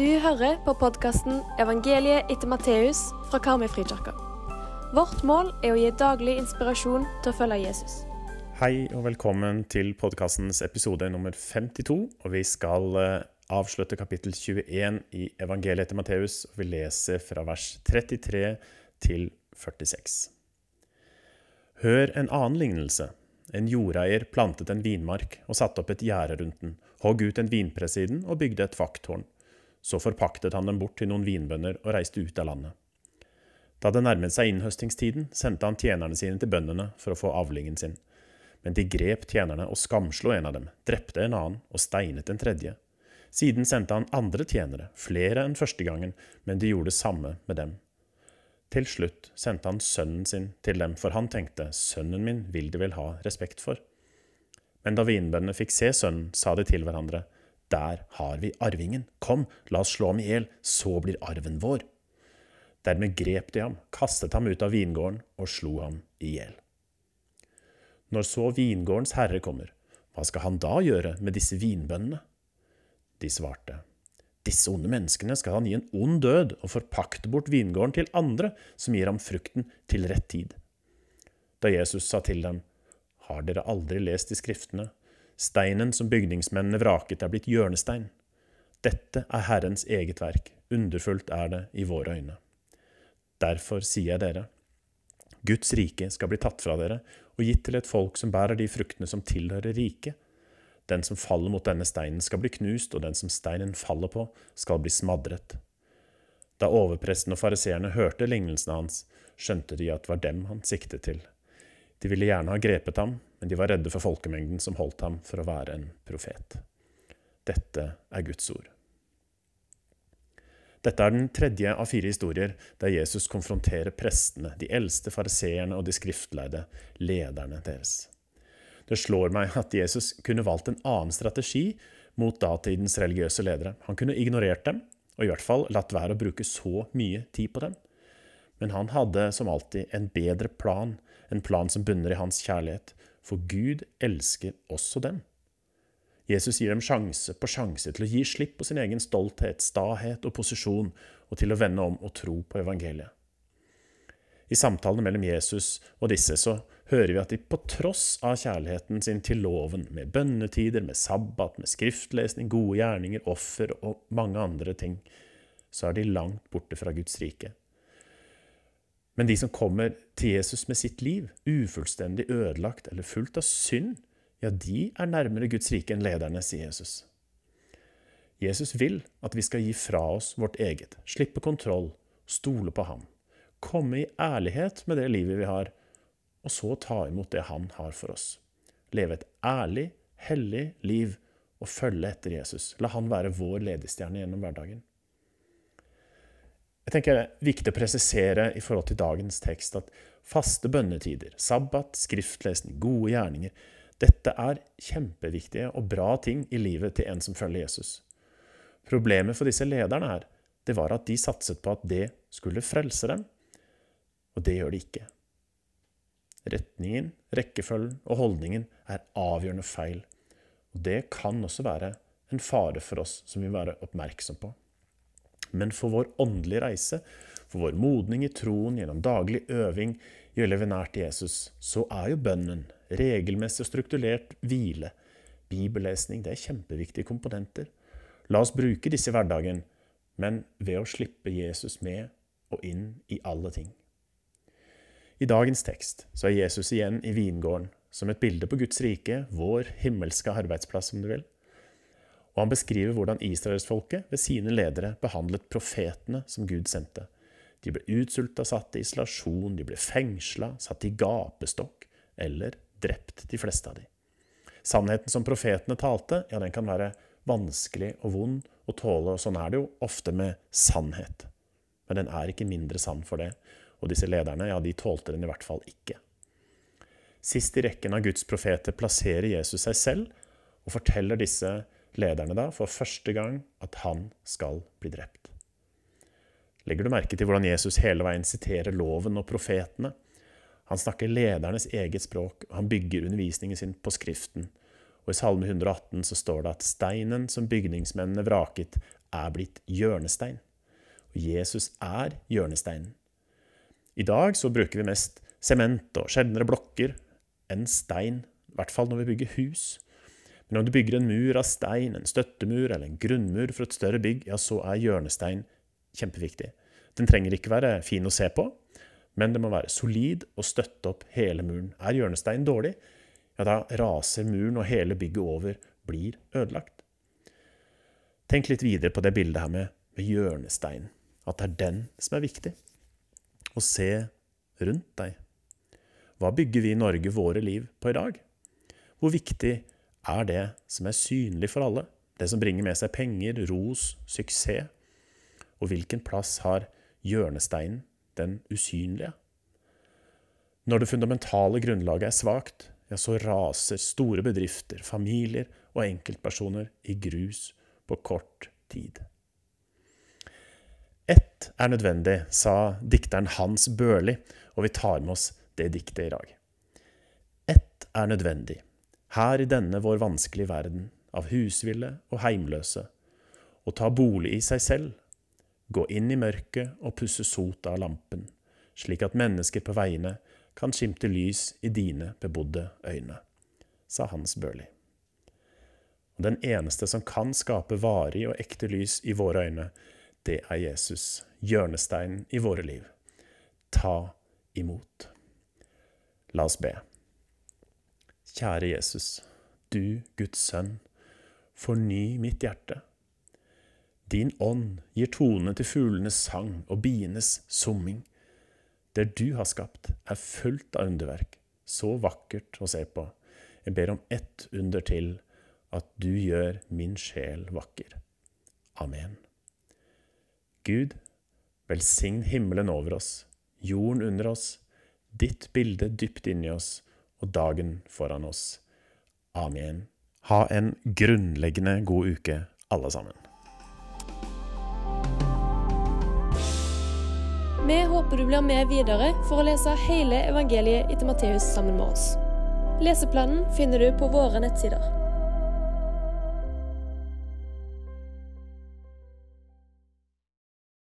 Du hører på podkasten 'Evangeliet etter Matteus' fra Karmøyfrikirka. Vårt mål er å gi daglig inspirasjon til å følge Jesus. Hei og velkommen til podkastens episode nummer 52. og Vi skal eh, avslutte kapittel 21 i Evangeliet etter Matteus. Vi leser fra vers 33 til 46. Hør en annen lignelse. En jordeier plantet en vinmark og satte opp et gjerde rundt den, hogg ut en vinpress i den og bygde et vakttårn. Så forpaktet han dem bort til noen vinbønder og reiste ut av landet. Da det nærmet seg innhøstingstiden, sendte han tjenerne sine til bøndene for å få avlingen sin. Men de grep tjenerne og skamslo en av dem, drepte en annen og steinet en tredje. Siden sendte han andre tjenere, flere enn første gangen, men de gjorde det samme med dem. Til slutt sendte han sønnen sin til dem, for han tenkte, sønnen min vil de vel ha respekt for. Men da vinbøndene fikk se sønnen, sa de til hverandre, der har vi arvingen, kom, la oss slå ham i hjel, så blir arven vår. Dermed grep de ham, kastet ham ut av vingården og slo ham i hjel. Når så vingårdens herre kommer, hva skal han da gjøre med disse vinbøndene? De svarte, disse onde menneskene skal han gi en ond død og forpakte bort vingården til andre som gir ham frukten til rett tid. Da Jesus sa til dem, har dere aldri lest i Skriftene, steinen som bygningsmennene vraket er blitt hjørnestein. Dette er Herrens eget verk, underfullt er det i våre øyne. Derfor sier jeg dere, Guds rike skal bli tatt fra dere og gitt til et folk som bærer de fruktene som tilhører riket. Den som faller mot denne steinen skal bli knust, og den som steinen faller på, skal bli smadret. Da overpresten og fariseerne hørte lignelsene hans, skjønte de at det var dem han siktet til. De ville gjerne ha grepet ham, men de var redde for folkemengden som holdt ham for å være en profet. Dette er Guds ord. Dette er den tredje av fire historier der Jesus konfronterer prestene, de eldste fariseerne og de skriftlærde, lederne deres. Det slår meg at Jesus kunne valgt en annen strategi mot datidens religiøse ledere. Han kunne ignorert dem, og i hvert fall latt være å bruke så mye tid på dem. Men han hadde som alltid en bedre plan, en plan som bunner i hans kjærlighet, for Gud elsker også dem. Jesus gir dem sjanse på sjanse til å gi slipp på sin egen stolthet, stahet og posisjon, og til å vende om og tro på evangeliet. I samtalene mellom Jesus og disse så hører vi at de på tross av kjærligheten sin til loven, med bønnetider, med sabbat, med skriftlesning, gode gjerninger, offer og mange andre ting, så er de langt borte fra Guds rike. Men de som kommer til Jesus med sitt liv, ufullstendig ødelagt eller fullt av synd, ja, de er nærmere Guds rike enn lederne, sier Jesus. Jesus vil at vi skal gi fra oss vårt eget, slippe kontroll, stole på ham, komme i ærlighet med det livet vi har, og så ta imot det han har for oss. Leve et ærlig, hellig liv og følge etter Jesus. La han være vår ledestjerne gjennom hverdagen. Jeg tenker Det er viktig å presisere i forhold til dagens tekst at faste bønnetider, sabbat, skriftlesning, gode gjerninger, dette er kjempeviktige og bra ting i livet til en som følger Jesus. Problemet for disse lederne her, det var at de satset på at det skulle frelse dem, og det gjør det ikke. Retningen, rekkefølgen og holdningen er avgjørende feil, og det kan også være en fare for oss som vi må være oppmerksom på. Men for vår åndelige reise, for vår modning i troen gjennom daglig øving i å leve nært Jesus, så er jo bønnen, regelmessig og strukturert hvile, bibellesning, det er kjempeviktige komponenter. La oss bruke disse i hverdagen, men ved å slippe Jesus med og inn i alle ting. I dagens tekst så er Jesus igjen i vingården, som et bilde på Guds rike, vår himmelske arbeidsplass, om du vil. Og han beskriver hvordan israelsfolket ved sine ledere behandlet profetene som Gud sendte. De ble utsulta, satt i isolasjon, de ble fengsla, satt i gapestokk eller drept, de fleste av de. Sannheten som profetene talte, ja, den kan være vanskelig og vond å tåle, og sånn er det jo ofte med sannhet. Men den er ikke mindre sann for det, og disse lederne, ja, de tålte den i hvert fall ikke. Sist i rekken av Guds profeter plasserer Jesus seg selv og forteller disse lederne da for første gang at han skal bli drept. Legger du merke til hvordan Jesus hele veien siterer loven og profetene? Han snakker ledernes eget språk, og han bygger undervisningen sin på Skriften. Og i Salme 118 så står det at steinen som bygningsmennene vraket, er blitt hjørnestein. Og Jesus er hjørnesteinen. I dag så bruker vi mest sement og sjeldnere blokker enn stein, i hvert fall når vi bygger hus. Men om du bygger en mur av stein, en støttemur eller en grunnmur for et større bygg, ja, så er hjørnestein kjempeviktig. Den trenger ikke være fin å se på, men det må være solid og støtte opp hele muren. Er hjørnestein dårlig, ja, da raser muren, og hele bygget over blir ødelagt. Tenk litt videre på det bildet her med, med hjørnestein. At det er den som er viktig. Og se rundt deg. Hva bygger vi i Norge våre liv på i dag? Hvor viktig er det som er synlig for alle? Det som bringer med seg penger, ros, suksess? Og hvilken plass har hjørnesteinen, den usynlige? Når det fundamentale grunnlaget er svakt, ja, så raser store bedrifter, familier og enkeltpersoner i grus på kort tid. Ett er nødvendig, sa dikteren Hans Børli, og vi tar med oss det diktet i dag. Ett er nødvendig, her i denne vår vanskelige verden, av husville og heimløse, og ta bolig i seg selv, gå inn i mørket og pusse sot av lampen, slik at mennesker på veiene kan skimte lys i dine bebodde øyne, sa Hans Børli. Og den eneste som kan skape varig og ekte lys i våre øyne, det er Jesus, hjørnesteinen i våre liv. Ta imot. La oss be. Kjære Jesus, du Guds sønn, forny mitt hjerte. Din ånd gir tone til fuglenes sang og bienes summing. Det du har skapt, er fullt av underverk, så vakkert å se på. Jeg ber om ett under til, at du gjør min sjel vakker. Amen. Gud, velsign himmelen over oss, jorden under oss, ditt bilde dypt inni oss og dagen foran oss. Amen. Ha en grunnleggende god uke, alle sammen. Vi håper du blir med videre for å lese hele evangeliet etter Matteus sammen med oss. Leseplanen finner du på våre nettsider.